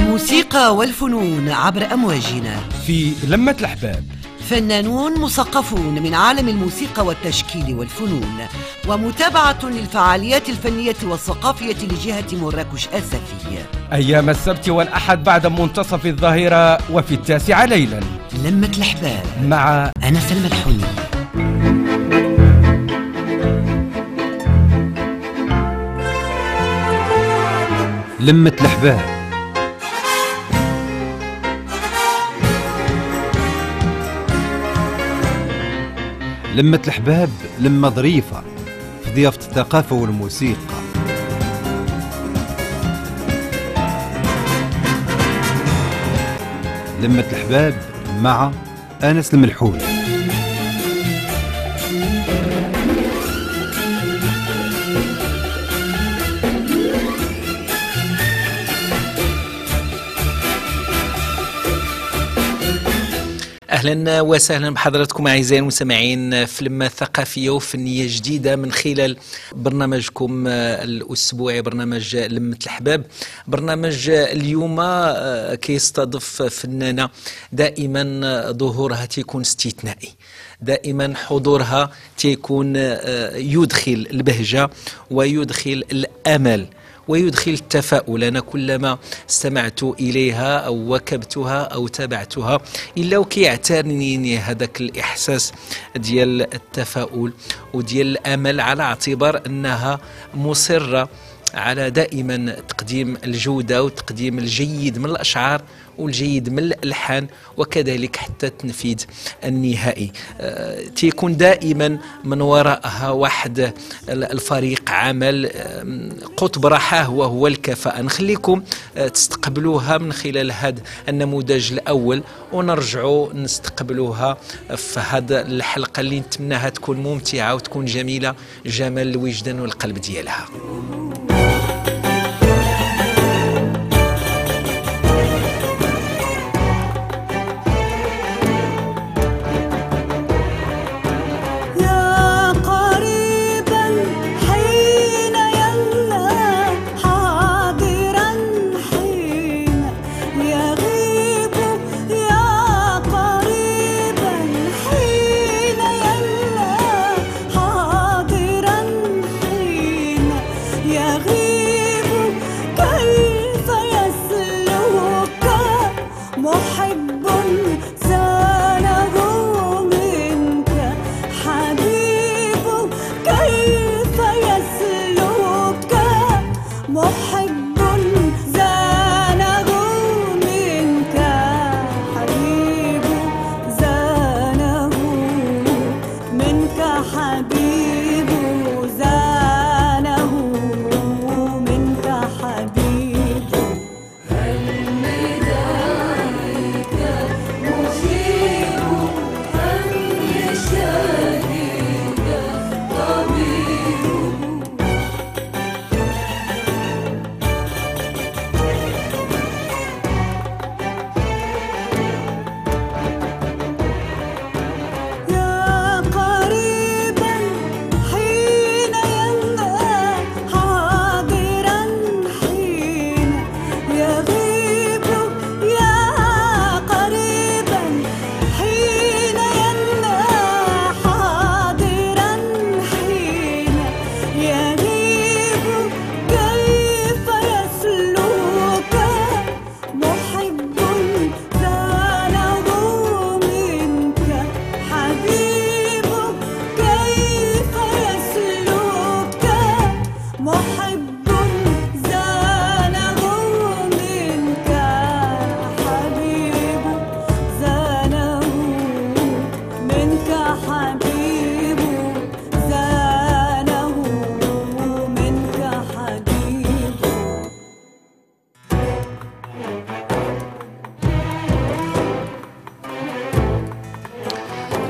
الموسيقى والفنون عبر أمواجنا. في لمة الأحباب. فنانون مثقفون من عالم الموسيقى والتشكيل والفنون ومتابعة للفعاليات الفنية والثقافية لجهة مراكش السفية أيام السبت والأحد بعد منتصف الظهيرة وفي التاسعة ليلا. لمة الأحباب. مع أنا سلمى الحني لمة الأحباب. لمة الأحباب لمة ظريفة في ضيافة الثقافة والموسيقى. لمة الأحباب مع أنس الملحوني أهلا وسهلا بحضراتكم أعزائي المستمعين في لمه ثقافيه وفنيه جديده من خلال برنامجكم الأسبوعي برنامج لمة الأحباب. برنامج اليوم آه، كيستضيف فنانة دائما ظهورها تيكون استثنائي. دائما حضورها تيكون آه، يدخل البهجة ويدخل الأمل. ويدخل التفاؤل أنا كلما استمعت إليها أو وكبتها أو تابعتها. إلا وكيعتريني هذاك الإحساس ديال التفاؤل وديال الأمل على اعتبار أنها مصرة على دائما تقديم الجودة وتقديم الجيد من الأشعار والجيد من الألحان وكذلك حتى التنفيذ النهائي. آه، تيكون دائما من وراءها واحد الفريق عمل قطب رحاه وهو الكفاءة. نخليكم آه، تستقبلوها من خلال هذا النموذج الأول ونرجعوا نستقبلوها في هذا الحلقة اللي نتمناها تكون ممتعة وتكون جميلة. جمال الوجدان والقلب ديالها.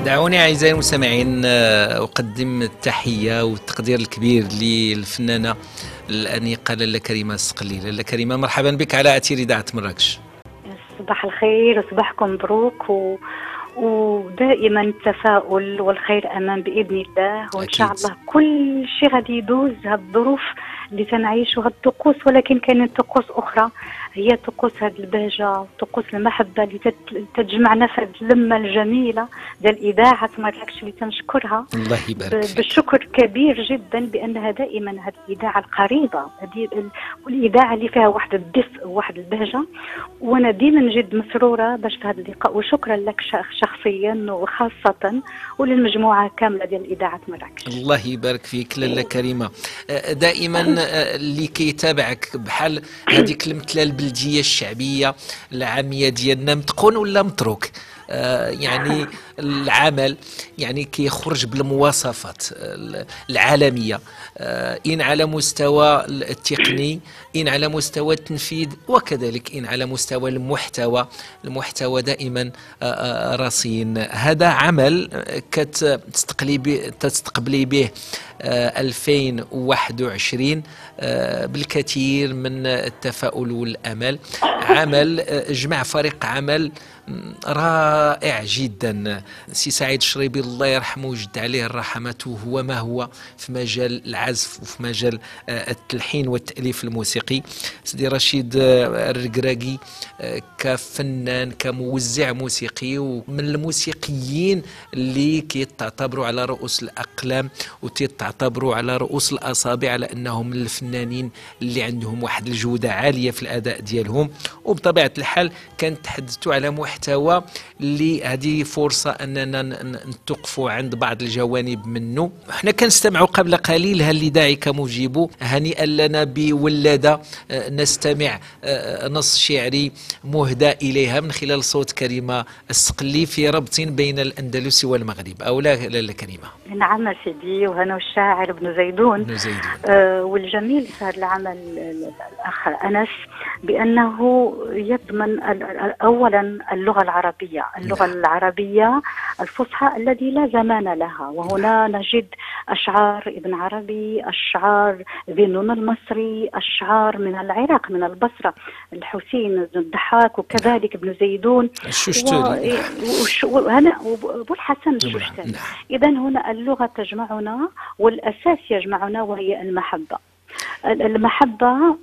دعوني أعزائي المستمعين آه، أقدم التحية والتقدير الكبير للفنانة الأنيقة لاله كريمة السقلي لاله كريمة مرحبا بك على أثير إذاعة مراكش. صباح الخير وصباحكم مبروك و... ودائما التفاؤل والخير أمان بإذن الله. وإن. شاء الله كل شيء غادي يدوز هالظروف اللي تنعيشها الطقوس ولكن كاينين طقوس أخرى. هي طقوس هذه البهجة طقوس المحبة اللي تجمعنا في هذه اللمة الجميلة ديال اذاعه مراكش اللي تنشكرها. الله يبارك فيك. بالشكر كبير جدا بأنها دائما هذه الإذاعة القريبة. هذه ال- والإذاعة اللي فيها واحد الدفء وواحد البهجة. وأنا ديما جد مسرورة باش في هذا اللقاء. وشكرا لك شخ- شخصيا وخاصة وللمجموعة كاملة ديال اذاعه مراكش الله يبارك فيك لاله كريمة. آه، دائما اللي كيتابعك بحال هذيك المثلة البلديه الشعبية العاميه ديالنا متقون ولا متروك. يعني العمل يعني كيخرج بالمواصفات ال- العالمية. آه، إن على مستوى التقني إن على مستوى التنفيذ وكذلك إن على مستوى المحتوى المحتوى دائما آه، آه، رصين هذا عمل آه، كتستقلي به تستقبلي به آه، 2021 آه، بالكثير من التفاؤل والأمل. عمل آه، جمع فريق عمل رائع جدا. سي سعيد الشريبي الله يرحمه ويجد عليه الرحمة هو ما هو في مجال العزف وفي مجال آه، التلحين والتأليف الموسيقي. سيدي رشيد آه، الرقراقي آه، كفنان كموزع موسيقي ومن الموسيقيين اللي كيتعتبروا على رؤوس الأقلام وتعتبروا على رؤوس الأصابع على أنهم الفنانين اللي عندهم واحد الجودة عالية في الأداء ديالهم. وبطبيعة الحال كان تحدثوا على محتوى اللي هذه ن- ن- نتوقفوا عند بعض الجوانب منه إحنا كنستمعوا قبل قليل هل لداعك مجيب؟ هنيئا لنا بولادة آه، نستمع آه، نص شعري مهدى إليها من خلال صوت كريمة السقلي في ربط بين الأندلس والمغرب. أو لا لاله كريمة. نعم سيدي وهنا الشاعر ابن زيدون. ابن زيدون. آه، والجميل في هذا العمل ال- الأخ أنس بأنه يضمن أولا اللغة العربية. اللغة نعم. العربية الفصحى الذي لا زمان لها. وهنا نجد أشعار ابن عربي أشعار ذي نون المصري أشعار من العراق من البصرة. الحسين بن الضحاك وكذلك ابن زيدون. الششتوري و- وش- وهنا وابو الحسن الششتري. نعم. إذا هنا اللغة تجمعنا والأساس يجمعنا وهي المحبة. ال- المحبة آه،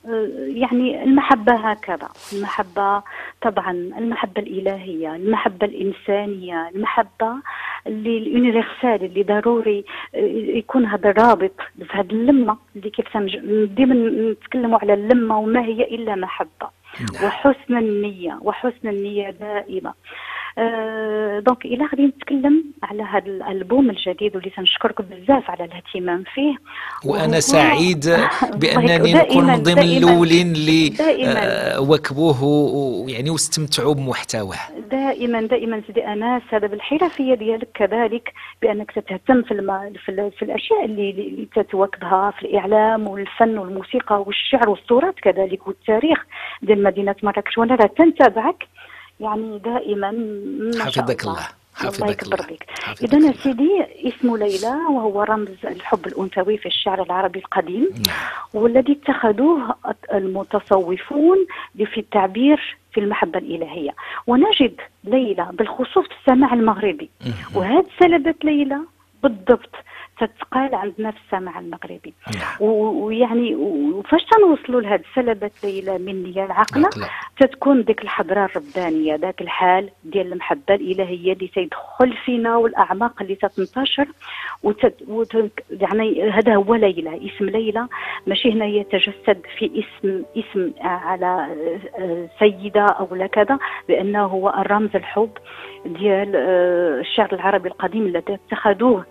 يعني المحبة هكذا. المحبة طبعا المحبة الإلهية المحبة الإنسانية المحبة اللي اليونيفرسال اللي ضروري آه، يكون هذا رابط في هذه اللمة اللي كيف ديما نتكلموا على اللمة وما هي إلا محبة. نعم. وحسن النية وحسن النية دائما. آه، دونك إلى غادي نتكلم على هذا الألبوم الجديد واللي تنشكرك بزاف على الاهتمام فيه. وأنا سعيد بأنني نكون من ضمن الأولين اللي. آه، وكبوه و- ويعني واستمتعوا بمحتواه. دائما دائما سيدي اناس هذا بالحرفية ديالك كذلك بأنك تتهتم في الم... في, ال... في الأشياء اللي, اللي تتواكبها في الإعلام والفن والموسيقى والشعر والتراث كذلك والتاريخ ديال مدينة مراكش. وأنا راه تنتابعك يعني دائما ما شاء حفظك الله. الله. حفظك الله. اذا. سيدي اسمه ليلى وهو رمز الحب الأنثوي في الشعر العربي القديم نعم. والذي اتخذوه المتصوفون في التعبير في المحبة الإلهية. ونجد ليلى بالخصوص في السماع المغربي. وهذه سلبة ليلى بالضبط. تتقال عندنا في السماع المغربي نعم. ويعني وفاش تنوصلوا لهذه سلبة ليلى من نية العقلة عقلة. تتكون ديك الحضرة الربانية ذاك الحال ديال المحبة الإلهية اللي تيدخل فينا والأعماق اللي تتنتشر وتت... وت... يعني هذا هو ليلى اسم ليلى ماشي هنا يتجسد في اسم اسم على آه، سيدة أو لا كذا بأنه هو الرمز الحب ديال آه، الشعر العربي القديم الذي اتخذوه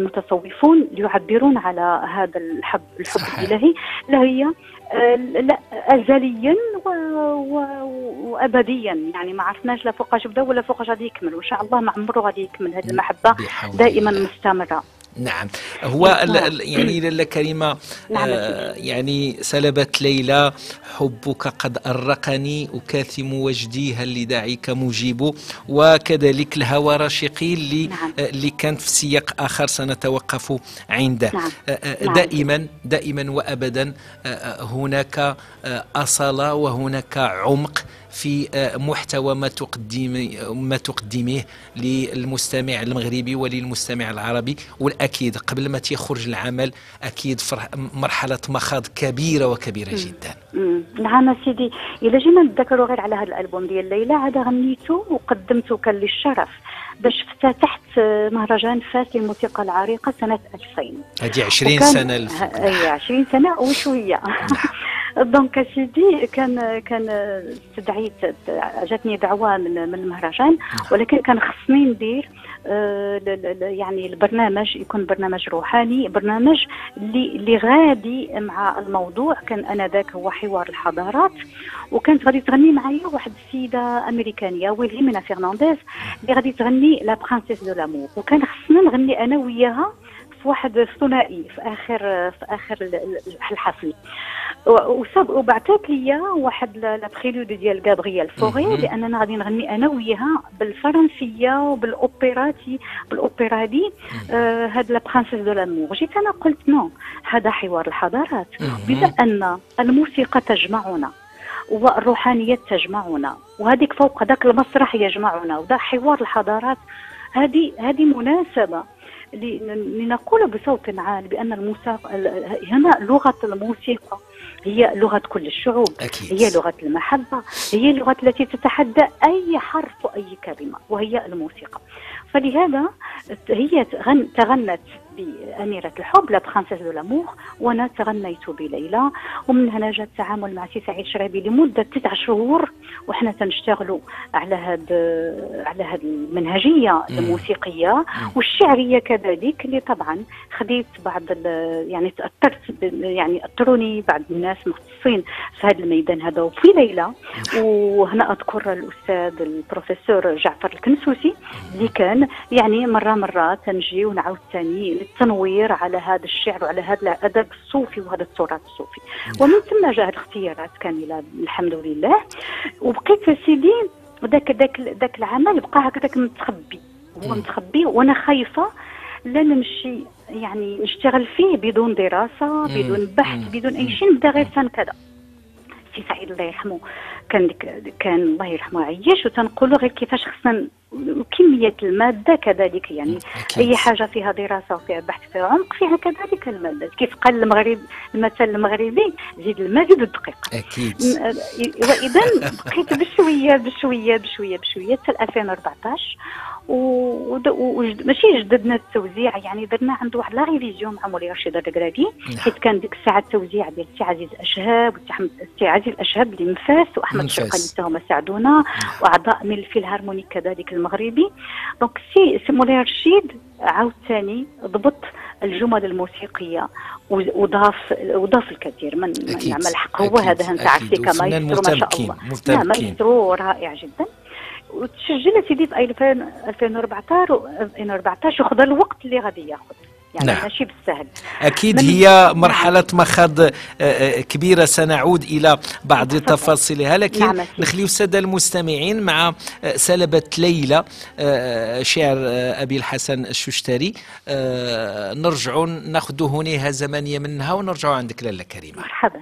المتصوفون ليعبرون على هذا الحب الحب صحيح. الإلهي. اللي هي آه، لا أزليا و... و... وأبديا. يعني ما عرفناش لا فوقاش بدا ولا فوقاش غادي يكمل. وإن شاء الله ما عمره غادي يكمل. هذه المحبة بحول دائما الله. نعم هو ال- يعني لاله كريمه نعم آه يعني سلبت ليلى حبك قد أرقني أكاثم وجدي هل لداعيك مجيب وكذلك الهوى رشيقي اللي نعم. آه، اللي كانت في سياق آخر سنتوقف عنده نعم. آه، آه، نعم. دائما دائما وأبدا آه، آه، هناك آه، أصالة وهناك عمق في آه، محتوى ما تقدم ما تقدميه للمستمع المغربي وللمستمع العربي. والأكيد قبل ما تخرج العمل أكيد فرح مرحلة مخاض كبيرة وكبيرة جدا. نعم سيدي. الا جينا نتذكروا غير على هذا الألبوم ديال ليلى عاد غنيته وقدمته كان لي الشرف باش افتتحت مهرجان فاس للموسيقى العريقة سنة 2000 هذه 20 وكان- سنة الفوق. اي 20 سنة وشوية. donc سيدي كان كان استدعيت جاتني دعوة من من المهرجان ولكن كان خصني ندير آه، يعني البرنامج يكون برنامج روحاني برنامج اللي اللي غادي مع الموضوع. كان آنذاك هو حوار الحضارات وكانت غادي تغني معايا واحد السيدة أمريكانية ويلهيمينا فرنانديز اللي غادي تغني la princesse de l'amour وكان خصنا نغني أنا وياها في واحد ثنائي في آخر في آخر ال- ال- الحفل. و- وصاب وبعثت لي واحد la prélude ديال غابرييل فوري. لأننا غادي نغني أنا وياها بالفرنسية وبالاوبيراتي بالاوبرا دي آه هاد la princesse de l'amour. جيت أنا قلت non هذا حوار الحضارات. بما ان الموسيقى تجمعنا والروحانيات تجمعنا وهذيك فوق ذاك المسرح يجمعنا وذا حوار الحضارات. هذه هذه مناسبة. لنقول بصوت عال بأن الموسيقى ال- هنا لغة الموسيقى هي لغة كل الشعوب أكيد. هي لغة المحبة هي اللغة التي تتحدى أي حرف واي كلمة وهي الموسيقى. فلهذا هي تغن تغنت بأميرة الحب la princesse de l'amour وأنا تغنيت بليلى ومن هنا جاء التعامل مع سي سعيد شرابي لمدة تسع شهور وحنا تنشتغلوا على هاد على هاد المنهجية مم. الموسيقية والشعرية كذلك اللي طبعا خديت بعض يعني تأثرت بال- يعني أثروني بعض الناس مختصين في هذا الميدان هذا وفي ليلى. وهنا أذكر الأستاذ البروفيسور جعفر الكنسوسي اللي كان يعني مرة مرة تنجي ونعاود ثاني للتنوير على هذا الشعر وعلى هذا الأدب الصوفي وهذا التراث الصوفي. ومن ثم جاءت الاختيارات كاملة الحمد لله. وبقيت سيدي ذاك ذاك ذاك العمل بقى هكذاك متخبي. هو مم. متخبي وأنا خايفة لا نمشي يعني نشتغل فيه بدون دراسة بدون بحث. بدون أي. شيء نبدأ غير فن كذا. سي سعيد الله يرحمه. كان ديك كان الله يرحمه عيش وتنقولوا غير كيفاش خصنا وكميه المادة كذلك يعني أكيد. أي حاجة فيها دراسة وفيها بحث فيها عمق فيها كذلك المادة. كيف قال المغرب المثل المغربي زيد الماء زيد الدقيق. أكيد. واذا بقيت بشوية بشوية بشوية بشوية حتى 2014 و- ود- وجد- ماشي جددنا التوزيع يعني درنا عنده واحد la révision مع مولاي رشيد الركراكي حيت كان ديك الساعة التوزيع ديال السي عزيز اشهاب السي عزيز اشهاب اللي من فاس واحمد. الشرقاني حتى هما ساعدونا وأعضاء من الفيلهارمونيك كذلك المغربي. donc سي سي مولاي رشيد عاوتاني ضبط الجمل الموسيقية وضاف وضاف الكثير من من أكيد، عمل حق هو هذا انت عرفتي كمايسترو ما شاء الله. متمكن. نعم رائع جدا. وتسجل سيدي في 2000 2014 و 2014 وخذ الوقت اللي غادي ياخذ يعني نعم. ماشي بالسهل أكيد من- هي مرحلة مخاض آه، آه، كبيرة سنعود إلى بعض. تفاصيلها لكن نعم،. نخليو السادة المستمعين مع آه، سلبة ليلى شعر أبي الحسن الششتري نرجعوا ناخذ هنيها زمنية منها ونرجعوا عندك لاله كريمة مرحبا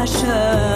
başa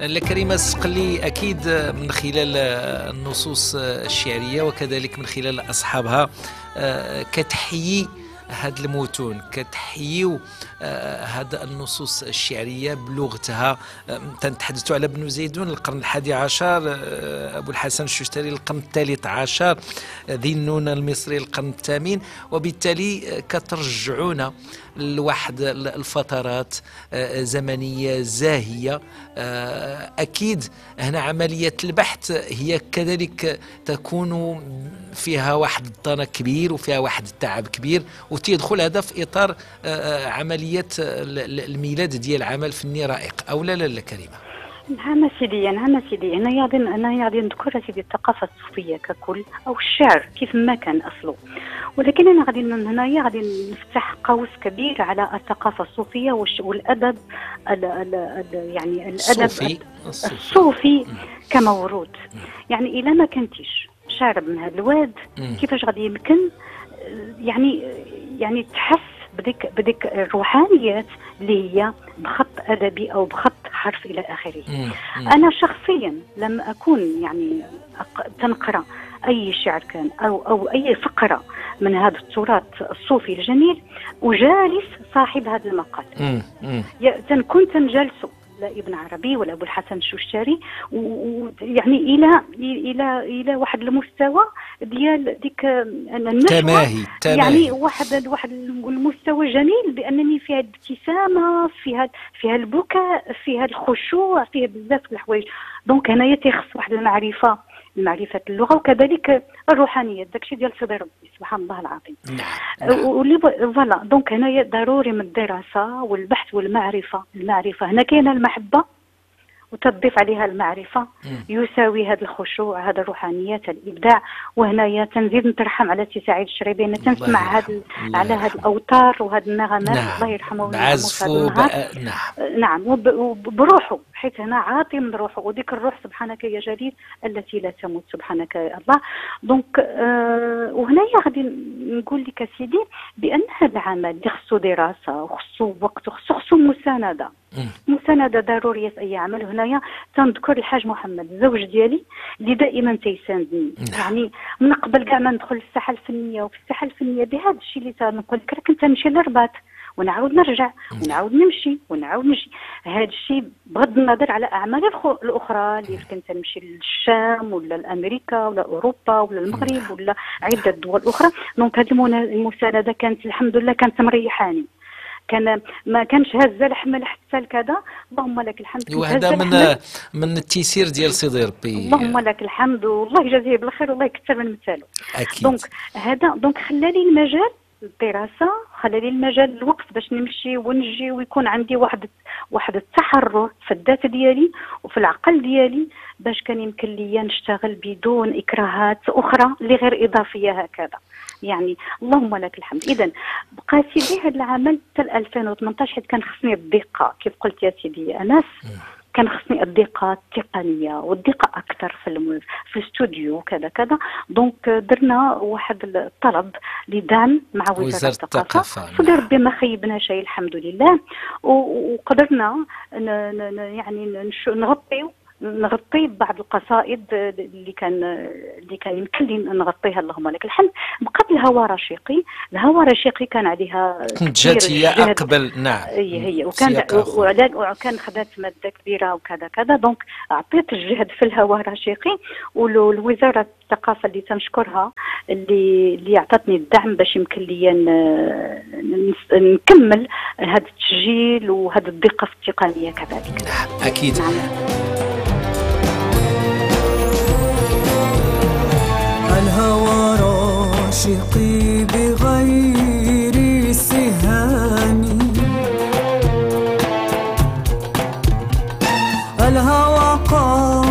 الكريمة السقلي أكيد من خلال النصوص الشعرية وكذلك من خلال أصحابها. آه، كتحيي هاد المتون كتحييو آه، هاد النصوص الشعرية بلغتها. آه، تنتحدث على ابن زيدون القرن الحادي عشر آه، أبو الحسن الششتري القرن الثالث عشر ذي النون المصري القرن الثامن وبالتالي آه، كترجعونا لواحد ال- الفترات آه، زمنية زاهية. آه، أكيد هنا عملية البحث هي كذلك تكون فيها واحد الضنا كبير وفيها واحد التعب كبير وتيدخل هذا في آه، آه، ال- ال- الميلاد ديال عمل فني رائق. أو لا لا كريمة. نعم سيدي نعم سيدي أنا غادي أنا غادي نذكر سيدي الثقافة الصوفية ككل أو الشعر كيف ما كان أصله. ولكن أنا غادي من هنايا غادي نفتح قوس كبير على الثقافة الصوفية والش- والأدب ال ال ال يعني الأدب الصوفي الصوفي. كموروث. يعني إلا ما كنتيش شارب من هذا الواد. كيفاش غادي يمكن يعني يعني تحس بديك بديك الروحانيات اللي هي بخط أدبي أو بخط حرف إلى آخره. أنا شخصيا لما أكون يعني تنقرأ أي شعر كان أو أو أي فقرة من هذا التراث الصوفي الجميل أجالس صاحب هذا المقال مم. مم. ابن عربي ولا أبو الحسن الشوشتري ويعني إلى إلى إلى واحد المستوى ديال ديك النشوه تماهي تماهي. يعني واحد واحد المستوى جميل بأنني فيها الابتسامة فيها فيها البكاء فيها الخشوع فيها بزاف د الحوايج. دونك هنايا تيخص واحد المعرفة معرفة اللغة وكذلك الروحانيات داكشي ديال سيدي ربي سبحان الله العظيم. نعم. واللي voilà donc هنايا ضروري من الدراسة والبحث والمعرفة. المعرفة هنا كاينة المحبة وتضيف عليها المعرفة. يساوي هذا الخشوع هذا الروحانيات الإبداع وهنايا تنزيد نترحم على سي سعيد الشريبي أنا تنسمع. هذا على يرحمه. الأوتار وهذه النغمات نعم الله يرحمه في هذا. بقى- نعم نعم وب- وبروحه حيث هنا عاطي من روحه وديك الروح سبحانك يا جليل التي لا تموت سبحانك يا الله دونك آه وهنايا غادي نقول لك سيدي بأن هذا العمل اللي خصو دراسة وخصو وقت وخصو خصو مساندة مم. مساندة ضرورية في هنايا تنذكر الحاج محمد الزوج ديالي اللي دائما تيساندني. نعم. يعني من قبل كاع ما ندخل الساحة الفنية وفي الساحة الفنية بهذا الشيء اللي تنقول لك راه كنت نمشي للرباط ونعاود نرجع ونعاود نمشي ونعاود نمشي. هذا الشيء بغض النظر على اعمالي الأخرى اللي كنت نمشي للشام ولا لأمريكا ولا أوروبا ولا المغرب ولا عدة دول أخرى. donc هذه المساندة كانت الحمد لله كانت مريحاني. كان ما كانش هزه الحمل حتى لكذا اللهم لك الحمد وهذا من. من التيسير ديال سيدي ربي. اللهم لك الحمد. والله يجازيه بالخير والله يكثر من مثاله. أكيد. donc هذا donc خلالي المجال الدراسة خلالي المجال الوقت باش نمشي ونجي ويكون عندي واحد واحد التحرر في الذات ديالي وفي العقل ديالي باش كان يمكن لي نشتغل بدون إكراهات أخرى اللي غير إضافية هكذا. يعني اللهم لك الحمد. اذا بقى سيدي هذا العمل حتى 2018 حيت كان خصني الدقة كيف قلت يا سيدي أنس؟ كان خصني الدقه التقنيه والدقه أكثر في الم... في الاستوديو وكذا كذا. donc درنا واحد الطلب لدعم مع وزارة, وزارة الثقافة. الثقافة، صدر. ربي ما خيبنا شيء الحمد لله. و- وقدرنا ن... ن... ن- يعني نش... نغطيو نغطي بعض القصائد اللي كان اللي كان يمكن لي نغطيها اللهم لك. الحمد بقى الهوى رشيقي. الهوى رشيقي كان عليها كنت كثير جات هي جهد. أقبل نعم. هي هي. وكان وكان خدات مادة كبيرة وكذا كذا. donc أعطيت الجهد في الهواء رشيقي. والوزاره الثقافة اللي تنشكرها اللي اللي أعطتني الدعم باش يمكن لي نكمل هذا التسجيل وهذه الدقة في التقنية كذلك. نعم أكيد. نعم. الهوى راشقي بغير سهام. الهوى قاتلي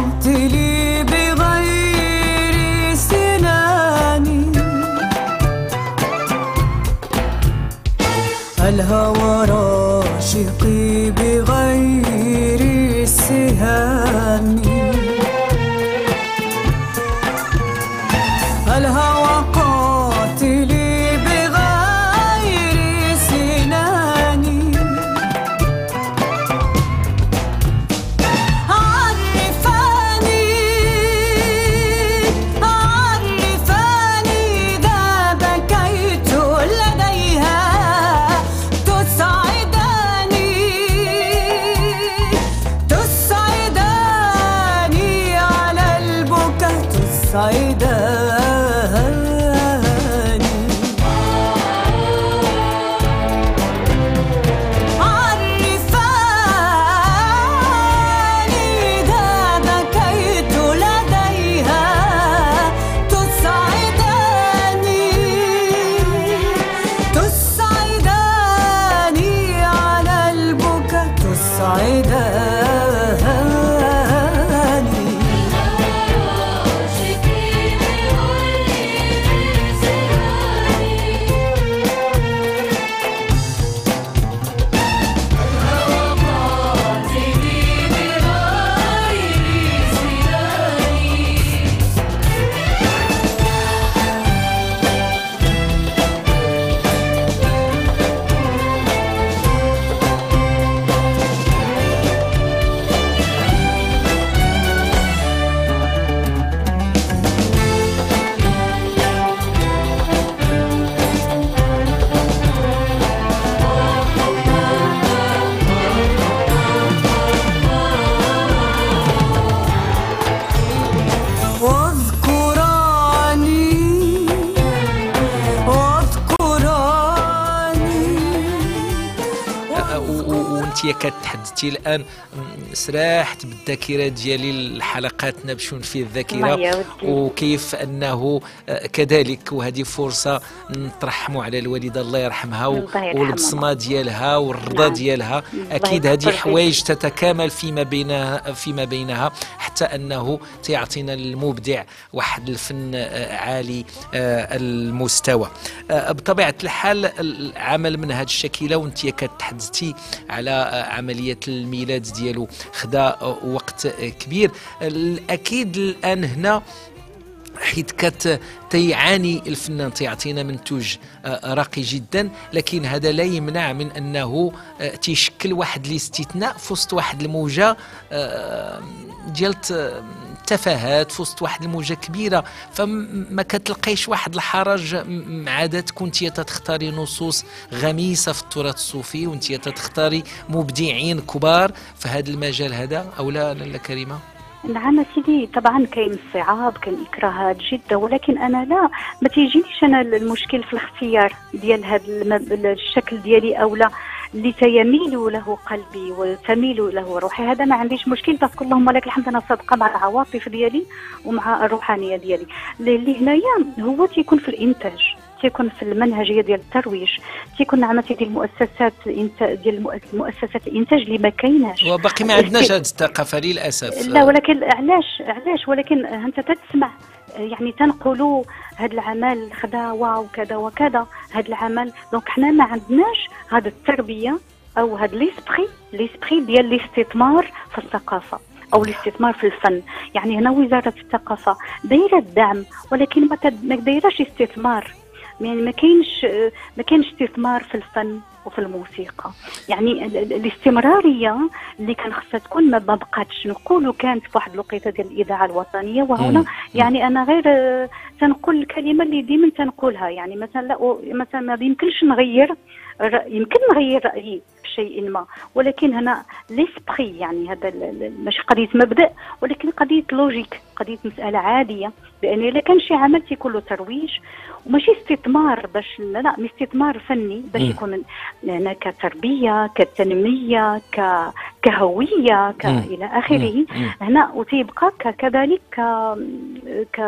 كتحدثتي الآن م، سراحت بالذاكره ديالي الحلقاتنا باش نفي الله الذاكره. وكيف أنه آه، كذلك وهذه فرصة نترحموا على الوالدة الله يرحمها. والبصمة ديالها والرضا نعم. ديالها أكيد هذه. حوايج تتكامل فيما بينها فيما بينها حتى أنه تيعطينا المبدع واحد الفن آه، عالي آه، المستوى بطبيعة الحال العمل من هذا الشكل وانت كتحدثتي على عملية الميلاد ديالو خدا آه، وقت آه، كبير. أكيد الآن هنا حيث كت تيعاني الفنان تيعطينا منتوج آه، راقي جدا لكن هذا لا يمنع من أنه آه، تيشكل واحد الاستثناء في وسط واحد الموجة آه، ديال ت- تفاهات وسط واحد الموجة كبيرة فما كتلقيش واحد الحرج عادة كنت تختاري نصوص غميقة في التراث الصوفي وانت تختاري مبدعين كبار في هذا المجال هذا أو لا لا كريمة؟ نعم سيدي طبعا كاين الصعاب كاين إكراهات جدا ولكن أنا لا ما تيجينيش أنا المشكل في الاختيار ديال هذا الشكل ديالي أو لا. اللي تيميل له قلبي وتميل له روحي. هذا ما عنديش مشكل. parce que اللهم لك الحمد. أنا صادقه مع العواطف ديالي ومع الروحانية ديالي. اللي هنايا هو تيكون في الإنتاج تيكون في المنهجية ديال الترويج تيكون نعم سيدي المؤسسات ديال مؤسسات الإنتاج اللي ما كايناش. وباقي ما عندناش هذه الثقافه للاسف لا ولكن علاش؟ علاش؟ ولكن أنت تسمع يعني تنقولوا هذا العمل خدا waouh كذا وكذا هذا العمل. donc حنا ما عندناش هذا التربية أو هذا l'esprit l'esprit ديال الاستثمار في الثقافة أو الاستثمار في الفن. يعني هنا وزارة الثقافة دايرة الدعم ولكن ما دايراش استثمار. يعني ما كاينش ما كاينش استثمار في الفن. وفي الموسيقى. يعني ال- ال- الاستمرارية اللي كان خصها تكون ما بقاتش نقولوا كانت في واحد الوقيتة ديال الإذاعة الوطنية وهنا مم. يعني أنا غير آه، تنقول الكلمة اللي ديما تنقولها. يعني مثلا لا مثلا ما يمكنش نغير يمكن نغير رأيي في شيء ما ولكن هنا l'esprit يعني هذا ماشي قضية مبدأ ولكن قضية logique قضية مسألة عادية لأن إلا كان شي عمل تيكون له ترويج وماشي استثمار باش لا لا استثمار فني باش. يكون هنا كتربية كتنمية ك كهوية ك. إلى آخره. هنا وتيبقى كذلك ك... ك...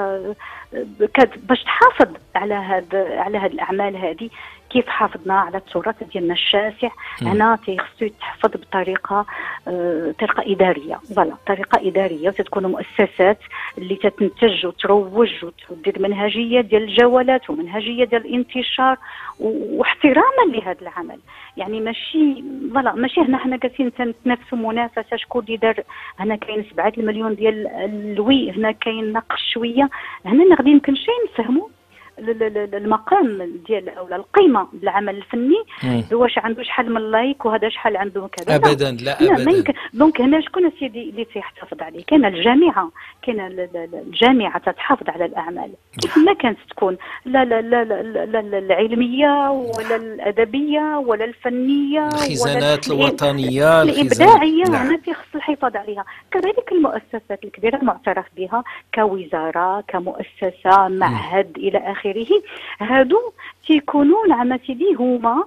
ك... باش تحافظ على هاد على هاد الأعمال هذه كيف حافظنا على التراث ديالنا الشاسع. هنا تيخصو يتحفظ بطريقة آه، طريقة إدارية. voilà طريقة إدارية وتتكون مؤسسات اللي تتنتج وتروج وتدير منهجية ديال الجولات ومنهجية ديال الانتشار واحتراما لهذا العمل. يعني ماشي voilà ماشي هنا حنا جالسين تنتنافسوا منافسة شكون اللي دار؟ هنا كاين 7 المليون ديال الوي هنا كاين نقص شوية. هنا نقدر يمكن شي نفهموا المقام ديال أو القيمة بالعمل الفني. واش عنده شحال من like وهذا شحال عنده كذا. لا. ابدا لا ابدا. يمكن donc هنا شكون سيدي اللي تيحتفظ عليه؟ كاين الجامعة كاين ال- ال- ال- الجامعة تتحافظ على الأعمال. كيف ما كانت تكون لا لا لا لا, لا, العلمية ولا الأدبية ولا الفنية الخزانات الوطنية الإبداعية نعم. هنا تيخص الحفاظ عليها. كذلك المؤسسات الكبيرة المعترف بها كوزارة كمؤسسة معهد إلى آخره. هادو تيكونوا نعم سيدي هما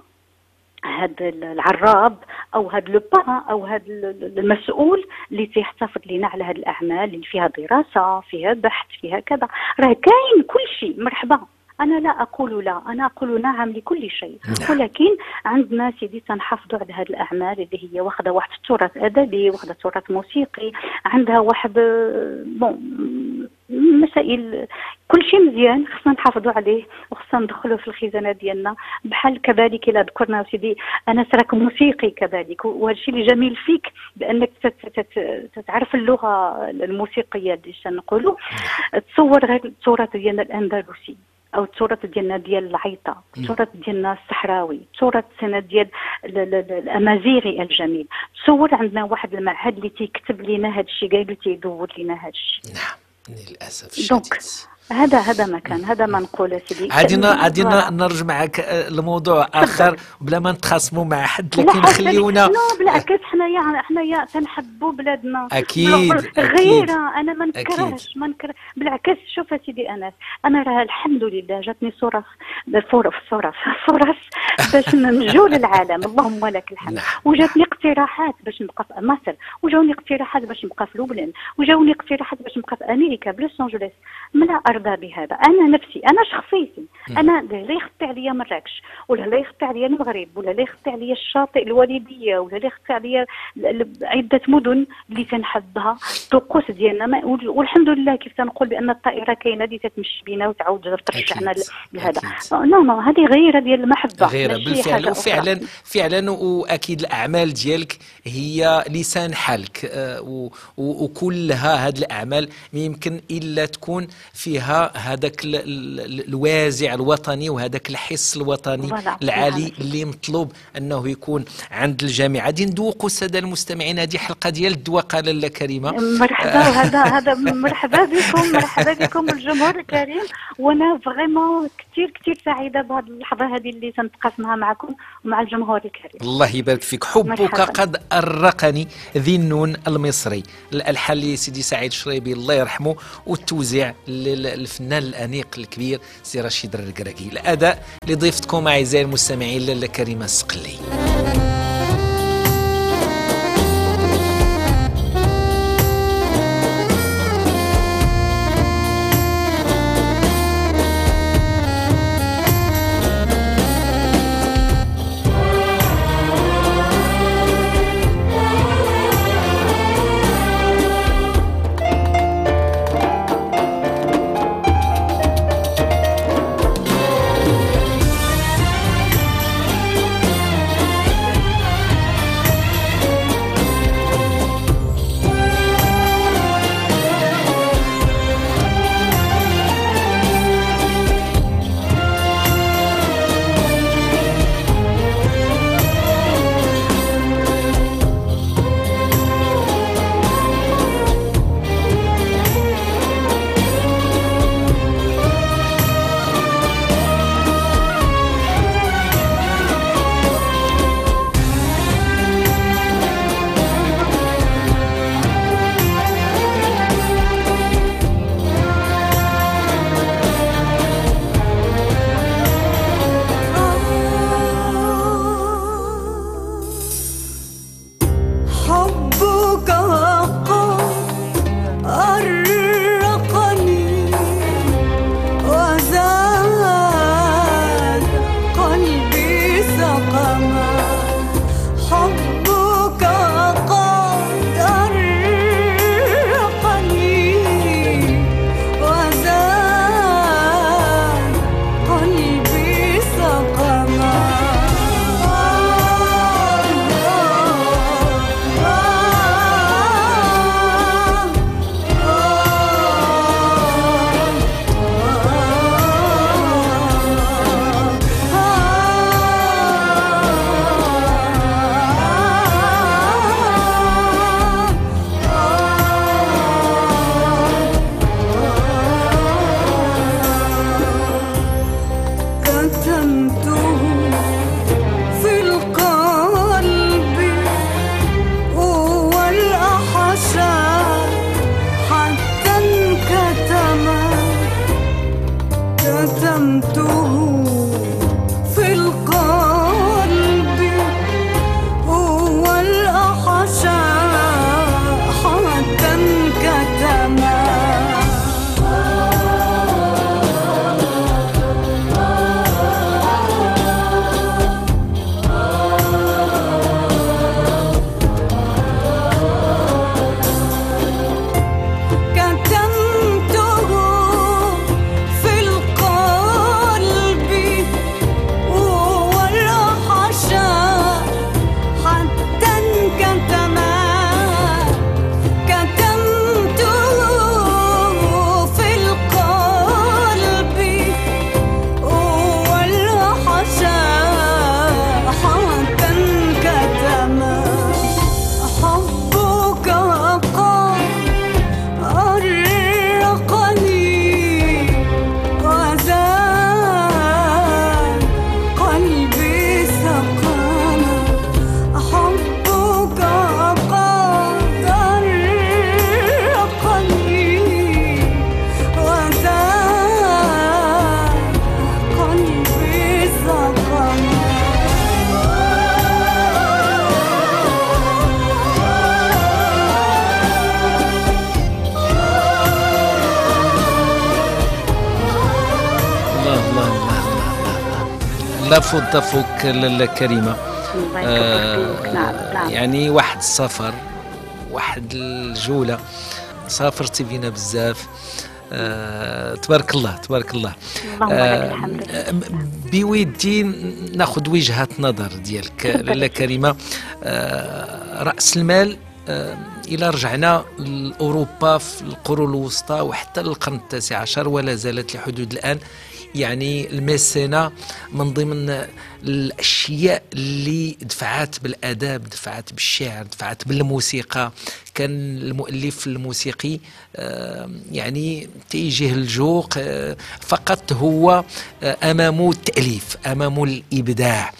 هاد العراب أو هاد لو أو هاد ال- المسؤول اللي تيحتفظ لنا على هاد الأعمال اللي فيها دراسة فيها بحث فيها كذا. راه كاين كل شيء. مرحبا. أنا لا أقول لا. أنا أقول نعم لكل شيء. نعم. ولكن عندنا سيدي تنحافظوا على هذه الأعمال اللي هي واخدة واحد التراث أدبي واخدة تراث موسيقي عندها واحد آه، بون مسائل كل شيء مزيان خصنا نحافظوا عليه وخصنا ندخلوا في الخزانة ديالنا. بحال كذلك إلى ذكرنا سيدي أنا راك موسيقي كذلك وهذا الشيء اللي جميل فيك بأنك تت- تت- تتعرف اللغة الموسيقية اللي نقولوا؟ تصور غير التراث ديالنا الأندلسي أو التراث ديالنا ديال العيطة التراث ديالنا الصحراوي التراث ديال ال- ال- ال- الأمازيغي الجميل. تصور عندنا واحد المعهد اللي تيكتب لنا هذا الشيء قايل تيدور لنا هذا الشيء. نعم. للأسف الشديد. هذا هذا ما كان. هذا ما نقول سيدي. عادينا عادينا. نرجع معك آه، لموضوع آخر بلا ما نتخاصموا مع حد لكن خليونا لا بالعكس حنايا حنايا تنحبوا بلادنا. أكيد، غيره أنا ما. نكرهش ما نكره بالعكس شوف سيدي أنس أنا راه الحمد لله جاتني فرص فرص فرص فرص باش ننجو للعالم. اللهم لك الحمد. نعم. وجاتني اقتراحات باش نبقى في مصر. وجاوني اقتراحات باش نبقى في لبنان. وجاوني اقتراحات باش نبقى في أمريكا بلوس أنجلوس. ما لا أرضى بهذا. أنا نفسي أنا شخصيتي. أنا لا يخطي عليا مراكش ولا لا يخطي عليا المغرب ولا لا يخطي عليا الشاطئ الوالدية ولا لا يخطي عليا عدة مدن اللي تنحبها الطقوس ديالنا. والحمد لله كيف تنقول بأن الطائرة كاينة اللي تتمشي بينا وتعاود ترجعنا لهذا. نو نو هذه غيرة ديال المحبة. غير ماشي بالفعل وفعلا. فعلا وأكيد الأعمال ديالك هي لسان حالك آه، وكلها هذه الأعمال ما يمكن إلا تكون فيها هذاك ال- ال- الوازع الوطني وهذاك الحس الوطني. العالي. اللي مطلوب أنه يكون عند الجميع. غادي ندوقوا الساده المستمعين هذه حلقة ديال الدواقه لاله كريمة. مرحبا وهذا هذا مرحبا بكم مرحبا بكم الجمهور الكريم. وأنا vraiment كثير كثير سعيدة بهذه اللحظة هذه اللي تنتقاسمها معكم ومع الجمهور الكريم. الله يبارك فيك. حبك مرحبا. قد أرقني ذي النون المصري. الألحان لسيدي سعيد شريبي الله يرحمه. والتوزيع للفنان الأنيق الكبير سي رشيد الرقراقي الأداء لضيفتكم أعزائي المستمعين لاله كريمة السقلي. الله لا فض فوق لاله كريمه الله آه، نعم نعم. يعني واحد السفر واحد الجولة. سافرتي بينا بزاف. آه، تبارك الله تبارك الله. آه، بودي ناخذ وجهه نظر ديالك لاله كريمه آه، رأس المال آه، إلى رجعنا لأوروبا في القرون الوسطى وحتى للقرن التاسع عشر ولا زالت لحدود الآن يعني الميسينا من ضمن الأشياء اللي دفعات بالأداب دفعات بالشعر دفعات بالموسيقى. كان المؤلف الموسيقي يعني تيجيه الجوق آه، فقط هو آه، أمامه التأليف أمامه الإبداع.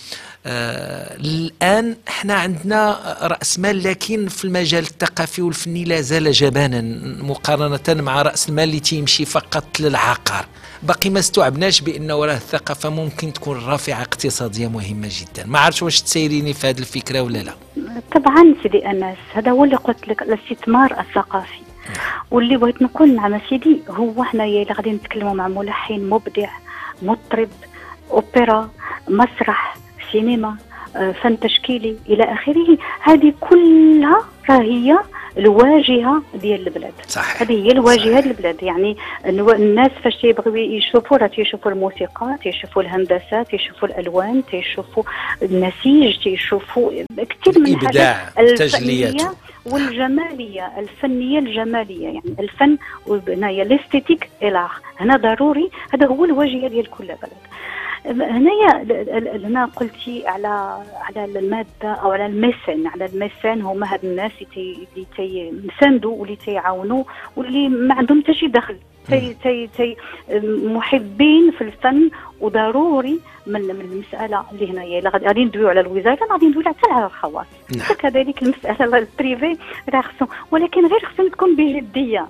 آه، الآن إحنا عندنا رأس مال لكن في المجال الثقافي والفني لا زال جبانا مقارنة مع رأس المال اللي تيمشي فقط للعقار. باقي ما استوعبناش بأن وراء الثقافة ممكن تكون رافعة اقتصادية مهمة جدا. ما عرفش واش تسيريني في هذه الفكرة ولا لا. طبعا سيدي أنس هذا هو اللي قلت لك الاستثمار الثقافي. واللي بغيت نقول نعم سيدي هو حنايا اللي غادي نتكلموا مع ملحن مبدع مطرب أوبرا مسرح سينما آه، فن تشكيلي إلى آخره. هذه كلها راهي الواجهة ديال البلاد. صح هذه هي الواجهة صحيح. ديال البلاد. يعني الناس فاش تيبغيو يشوفوا راه تيشوفوا الموسيقى تيشوفوا الهندسة تيشوفوا الألوان تيشوفوا النسيج تيشوفوا كثير من تجلياته. الفنية والجمالية الفنية الجمالية. يعني الفن هنايا ال esthétique إلى هنا ضروري هذا هو الواجهة ديال كل بلد. هنايا هنا قلتي على على المادة أو على ال mécènes. على ال mécènes هما هاد الناس اللي تي- اللي تيساندوا واللي تيعاونوا واللي ما عندهم حتى شي دخل. تي تي تي محبين في الفن وضروري من من المسألة اللي هنايا. الا غادي ندويو على الوزارة غادي ندويو حتى على الخواص. نعم. كذلك المسألة ال privé راه خصو ولكن غير خصها تكون بجدية.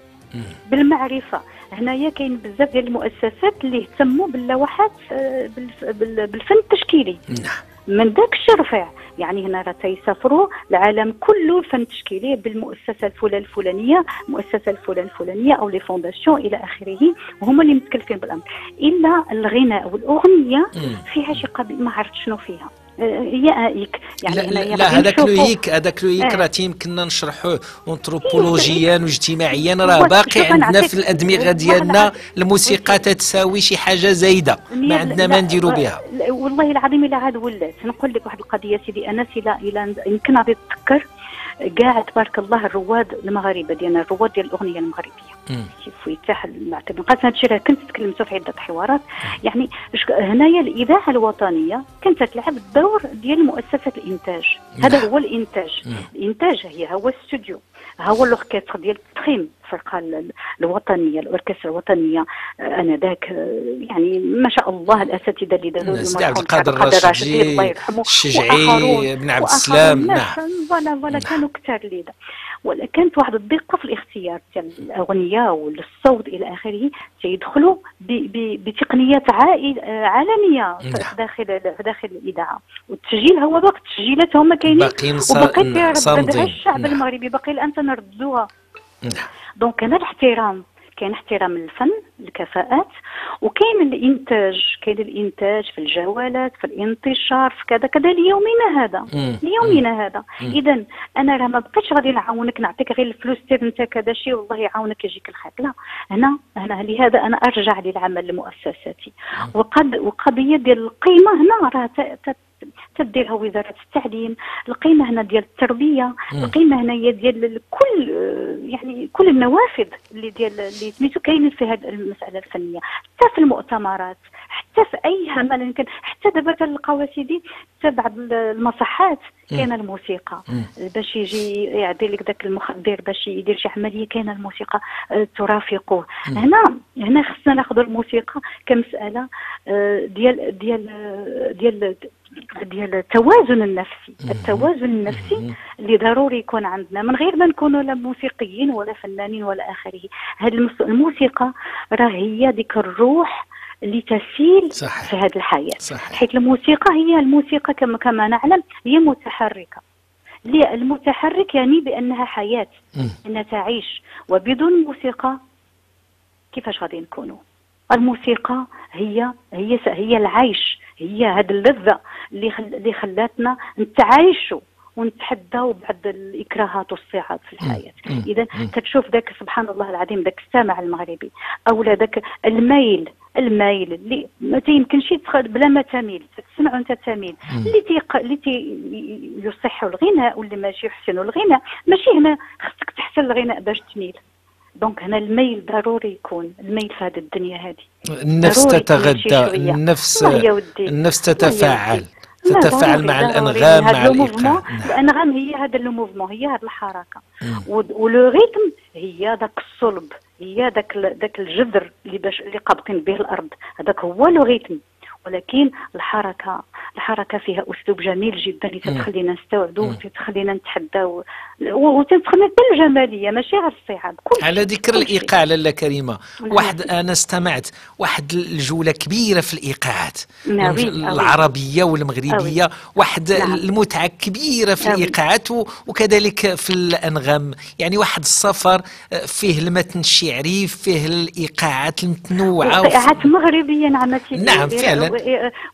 بالمعرفة. هنايا كاين بزاف ديال المؤسسات اللي اهتموا باللوحات آه، بالف- بال- بالفن التشكيلي. نعم. من داك الشيء رفيع يعني هنا راه تيسافروا العالم كله الفن التشكيلي بالمؤسسة الفلان الفلانية المؤسسه الفلان الفلانية أو les fondations إلى آخره. وهما اللي متكلفين بالأمر. إلا الغناء والأغنية. فيها شي قضيه ما عرفت شنو فيها. hic. يعني لا, لا, لا هذاك le hic هذاك le hic آه. راه يمكننا نشرحوه انثروبولوجيا واجتماعيا راه باقي عندنا في الأدمغة ديالنا. الموسيقى تتساوي شي حاجة زايدة. ما عندنا ما نديروا لا- بها. والله العظيم إلا عاد ولات. نقول لك واحد القضية سيدي انس إلى يمكن غادي تذكر كاع تبارك الله الرواد المغاربة ديالنا الرواد ديال الأغنية المغربية مم. في افتتاح المعتمد قالت هذا الشيء كنت تكلمت في عدة حوارات يعني هنايا الإذاعة الوطنية كانت تلعب الدور ديال مؤسسة الإنتاج هذا. هو الإنتاج. الإنتاج هي هو الاستوديو هو الاوركستر ديال التخيم الفرقه ال- الوطنيه الاوركسترا الوطنيه آه، انذاك آه، يعني ما شاء الله الاساتذه اللي داروا القادر عبد القادر الراشدي، الله يرحمه الشجعي، بن عبد. السلام، نعم. voilà voilà كانوا كثار اللي كانت واحد الدقة في الاختيار ديال الأغنية والصوت إلى آخره تيدخلوا ب- ب- بتقنيات آه، عالمية في نعم. داخل في داخل الإذاعة والتسجيل هو باقي التسجيلات هما كاينين وباقي صامدين الشعب نعم. المغربي باقي الآن تنردوها نعم. donc كان الاحترام كاين احترام للفن الكفاءات وكاين الإنتاج كاين الإنتاج في الجوالات في الانتشار في كذا كذا ليومنا هذا. ليومنا هذا. إذا أنا راه ما بقيتش غادي نعاونك نعطيك غير الفلوس سير أنت كذا شيء والله يعاونك يجيك الخير. لا هنا هنا لهذا أنا أرجع للعمل المؤسساتي وقد وقضية ديال القيمة هنا راه تديرها وزارة التعليم القيمه هنا ديال التربية. القيمه هنايا ديال كل يعني كل النوافذ اللي ديال اللي سميتو كاينين في هذه المسألة الفنية حتى في المؤتمرات حتى في أي عمل يمكن حتى دابا كنلقاو سيدي حتى بعض المصحات كاينة الموسيقى. باش يجي يعطي لك ذاك المخدر باش يدير شي عملية كاينة الموسيقى آه، ترافقه هنا هنا خصنا ناخذ الموسيقى كمسألة آه، ديال ديال ديال ديال التوازن النفسي التوازن النفسي اللي ضروري يكون عندنا من غير ما نكونوا لا موسيقيين ولا فنانين ولا اخره هذه الموسيقى راه هي ديك الروح اللي تسيل صح. في هذه الحياة. صحيح. حيث الموسيقى هي الموسيقى كما كما نعلم هي متحركة. المتحرك يعني بأنها حياة. إنها تعيش. وبدون موسيقى كيفاش غادي نكونوا؟ الموسيقى هي هي هي العيش هي هذه اللذة اللي خل... اللي خلاتنا نتعايشوا ونتحداو بعض الإكراهات والصعاب في الحياة. إذا. كتشوف ذاك سبحان الله العظيم ذاك السامع المغربي أو ذاك الميل الميل اللي ما تيمكنش بلا ما تميل تسمع وانت تميل. اللي تيق... اللي تي... يصح الغناء واللي ماشي يحسن الغناء ماشي هنا خصك تحسن الغناء باش تميل donc هنا الميل ضروري يكون الميل في هذه الدنيا هذه النفس تتغذى. النفس. النفس تتفاعل تتفاعل مع. الأنغام مع الايقاع. الأنغام هي هذا le mouvement هي هذه الحركة و le rythme هي ذاك الصلب هي ذاك ذاك الجذر اللي باش اللي قابطين به الأرض هذاك هو لو ريتم ولكن الحركة الحركة فيها أسلوب جميل جدا اللي تخلينا نستوعبوا وتخلينا نتحداو وتدخلنا حتى الجماليه ماشي غير الصعاب على ذكر. الإيقاع لاله كريمة نعم. واحد أنا استمعت واحد الجولة كبيرة في الإيقاعات نعم،. العربية والمغربية واحد نعم. المتعة كبيرة في. الإيقاعات وكذلك في الأنغام يعني واحد السفر آه، فيه المتن الشعري فيه الإيقاعات المتنوعة وقطعات مغربيه نعمتي نعم، فعلا.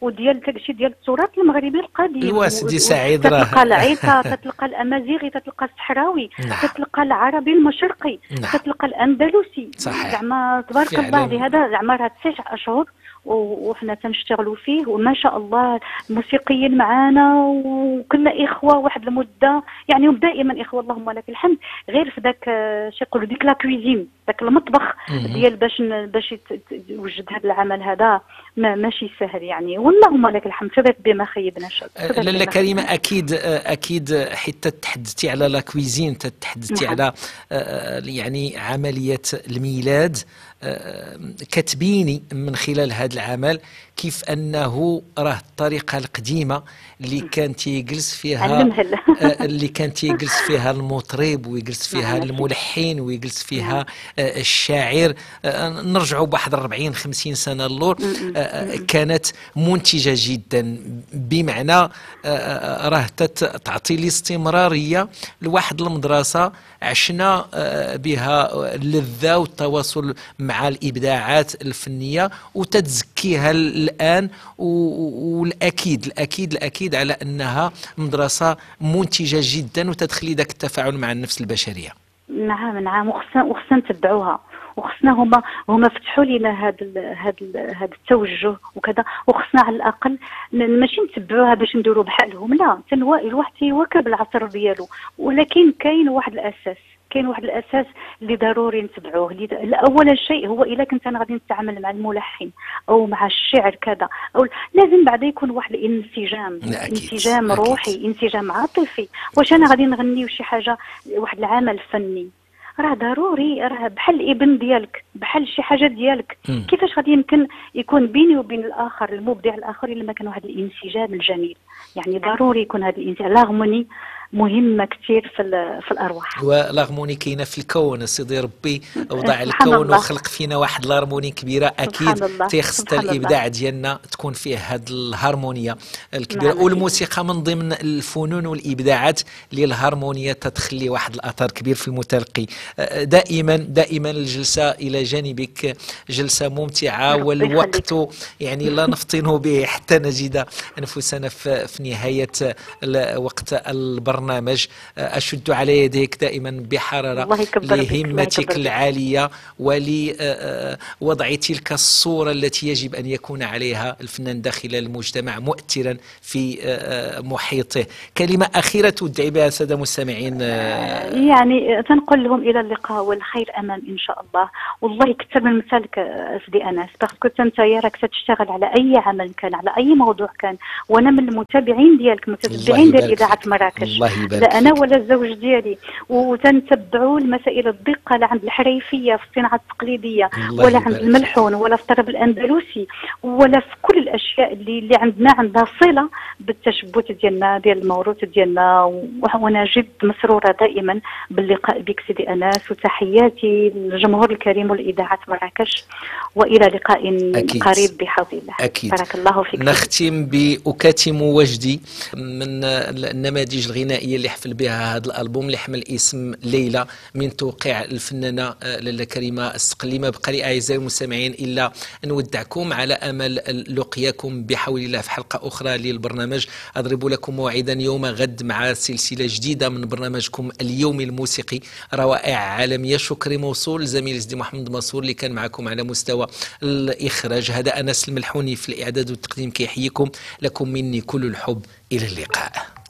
وديال داكشي ديال التراث المغربي القديم الواسدي سعيد راه- تتلقى العيطة تتلقى الأمازيغي تتلقى الصحراوي نعم. تتلقى العربي المشرقي نعم. تتلقى الأندلسي صحيح. زعما تبارك. الله لهذا زعما راه تسع أشهر وحنا تنشتغلوا فيه وما شاء الله الموسيقيين معانا وكنا إخوة واحد المدة يعني دائما إخوة اللهم لك الحمد غير في ذاك آه، شي يقولوا ديك لا كويزين ذاك المطبخ. ديال باش باش يوجد هذا العمل هذا ما ماشي سهل يعني واللهم لك الحمد فبات بما خيبنا شر فبات لاله كريمة خيبنا. أكيد أكيد حتى تحدثتي على لا كويزين تحدثتي نعم. على آه، يعني عملية الميلاد آه، كتبيني من خلال هذا العمل كيف أنه راه الطريقة القديمة اللي كان تيجلس فيها آه، اللي كان تيجلس فيها المطرب ويجلس فيها نعم. الملحن ويجلس فيها آه، الشاعر. آه، نرجعوا بواحد 40 50 سنة اللور كانت منتجة جدا. بمعنى راه تعطي الاستمراريه لواحد المدرسة عشنا بها اللذة والتواصل مع الإبداعات الفنية وتتزكيها الآن والأكيد الأكيد الأكيد على أنها مدرسة منتجة جدا وتدخلي ذاك التفاعل مع النفس البشرية. نعم نعم. وخصنا وخصنا نتبعوها. وخصنا هما هما فتحوا لنا هذا هذا هذا التوجه وكذا. وخصنا على الأقل ماشي نتبعوها باش نديروا بحالهم. لا الواحد تيواكب العصر ديالو. ولكن كاين واحد الأساس. كاين واحد الأساس اللي ضروري نتبعوه. اول شيء هو إلا كنت أنا غادي نتعامل مع الملحن أو مع الشعر كذا أو لازم بعدا يكون واحد الانسجام انسجام أكيد. روحي انسجام عاطفي. واش أنا غادي نغني شي حاجة واحد العمل فني؟ راه ضروري راه بحال الإبن ديالك بحال شي حاجة ديالك. مم. كيفاش غادي يمكن يكون بيني وبين الآخر المبدع الآخر إلا ما كان واحد الانسجام الجميل؟ يعني ضروري يكون هذا الانسجام لاغموني مهمة كثير في في الأرواح. وال harmonie كاينة في الكون سيدي ربي وضع الكون الله. وخلق فينا واحد ال harmonie كبيرة. أكيد تيخص. الإبداع ديالنا تكون فيه هذه الهارمونيه الكبيرة. نعم، والموسيقى من ضمن الفنون والإبداعات اللي الهارمونيه تتخلي واحد الأثر كبير في المتلقي. آه، دائما دائما الجلسة إلى جانبك جلسة ممتعة والوقت يعني لا نفطن به حتى نجد أنفسنا في نهاية وقت البرنامج. أشد على يديك دائما الله لهمتك يكبر بك. العالية ولوضع تلك الصورة التي يجب أن يكون عليها الفنان داخل المجتمع مؤثرا في محيطه. كلمة أخيرة تدعي بها الساده المستمعين يعني تنقول لهم إلى اللقاء والخير أمام إن شاء الله. والله يكثر من مثالك سيدي أنس. parce que يا راك تشتغل على أي عمل كان على أي موضوع كان. وأنا من المتابعين ديالك الله متتبعين ديال فيك. مراكش. الله يبارك لا أنا. ولا الزوج ديالي وتنتبعوا المسائل الدقة لا عند الحريفية في الصناعة التقليدية ولا عند الملحون ولا في الطرب الأندلسي ولا في كل الأشياء اللي اللي عندنا عندها صلة بالتشبث ديالنا ديال الموروث ديالنا وأنا جد مسرورة دائما باللقاء بك سيدي أنس وتحياتي للجمهور الكريم والاذاعه مراكش وإلى لقاء أكيد. قريب بحول الله أكيد. بارك الله فيك نختم بأكاتم وجدي من النماذج الغنائية الغنائيه اللي حفل بها هذا الألبوم اللي حمل اسم ليلى من توقيع الفنانة لاله كريمة السقلي ما بقى لي اعزائي المستمعين إلا نودعكم على أمل لقياكم بحول الله في حلقة أخرى للبرنامج. أضرب لكم موعدا يوم غد مع سلسلة جديدة من برنامجكم اليومي الموسيقي روائع عالمية. شكري موصول. زميل سيدي محمد منصور اللي كان معكم على مستوى الإخراج. هذا أنس الملحوني في الإعداد والتقديم كيحييكم. لكم مني كل الحب. إلى اللقاء.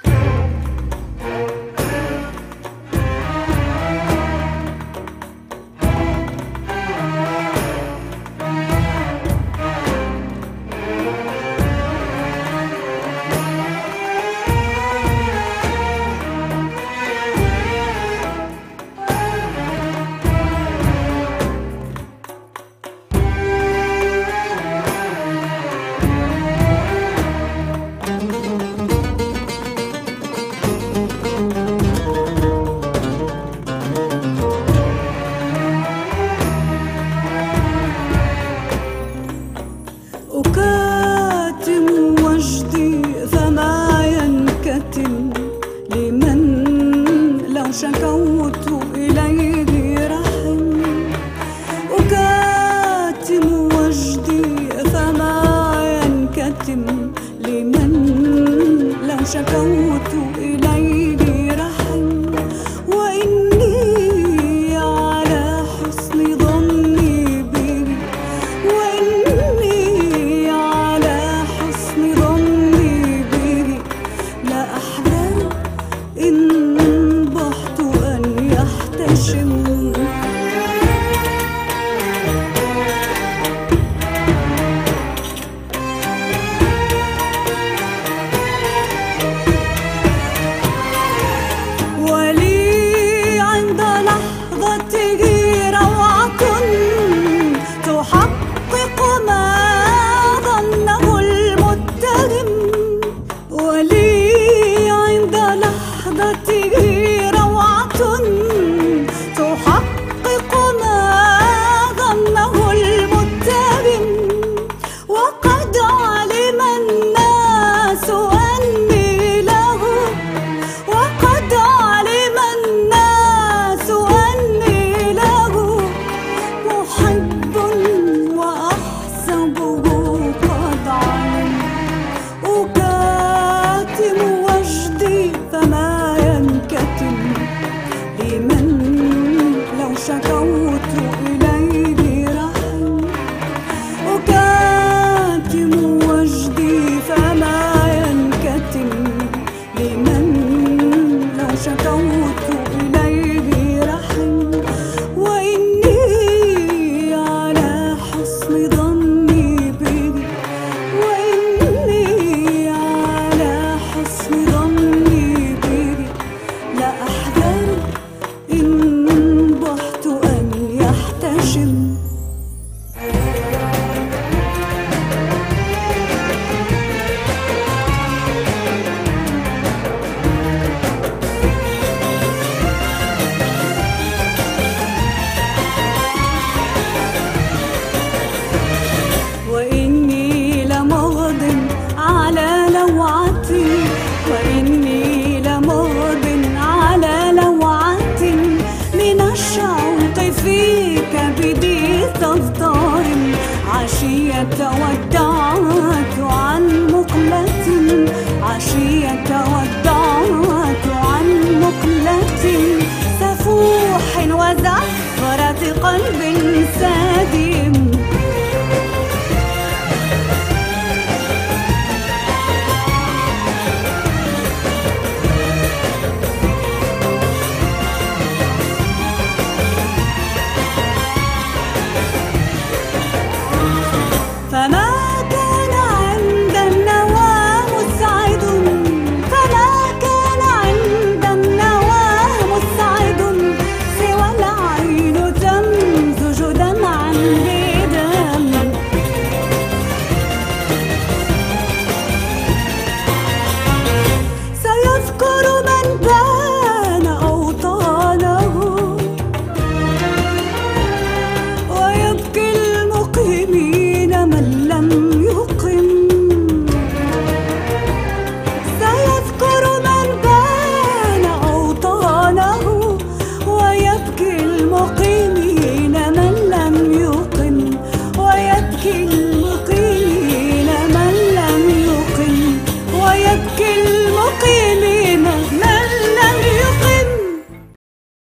سفوح وزفرة قلب سالم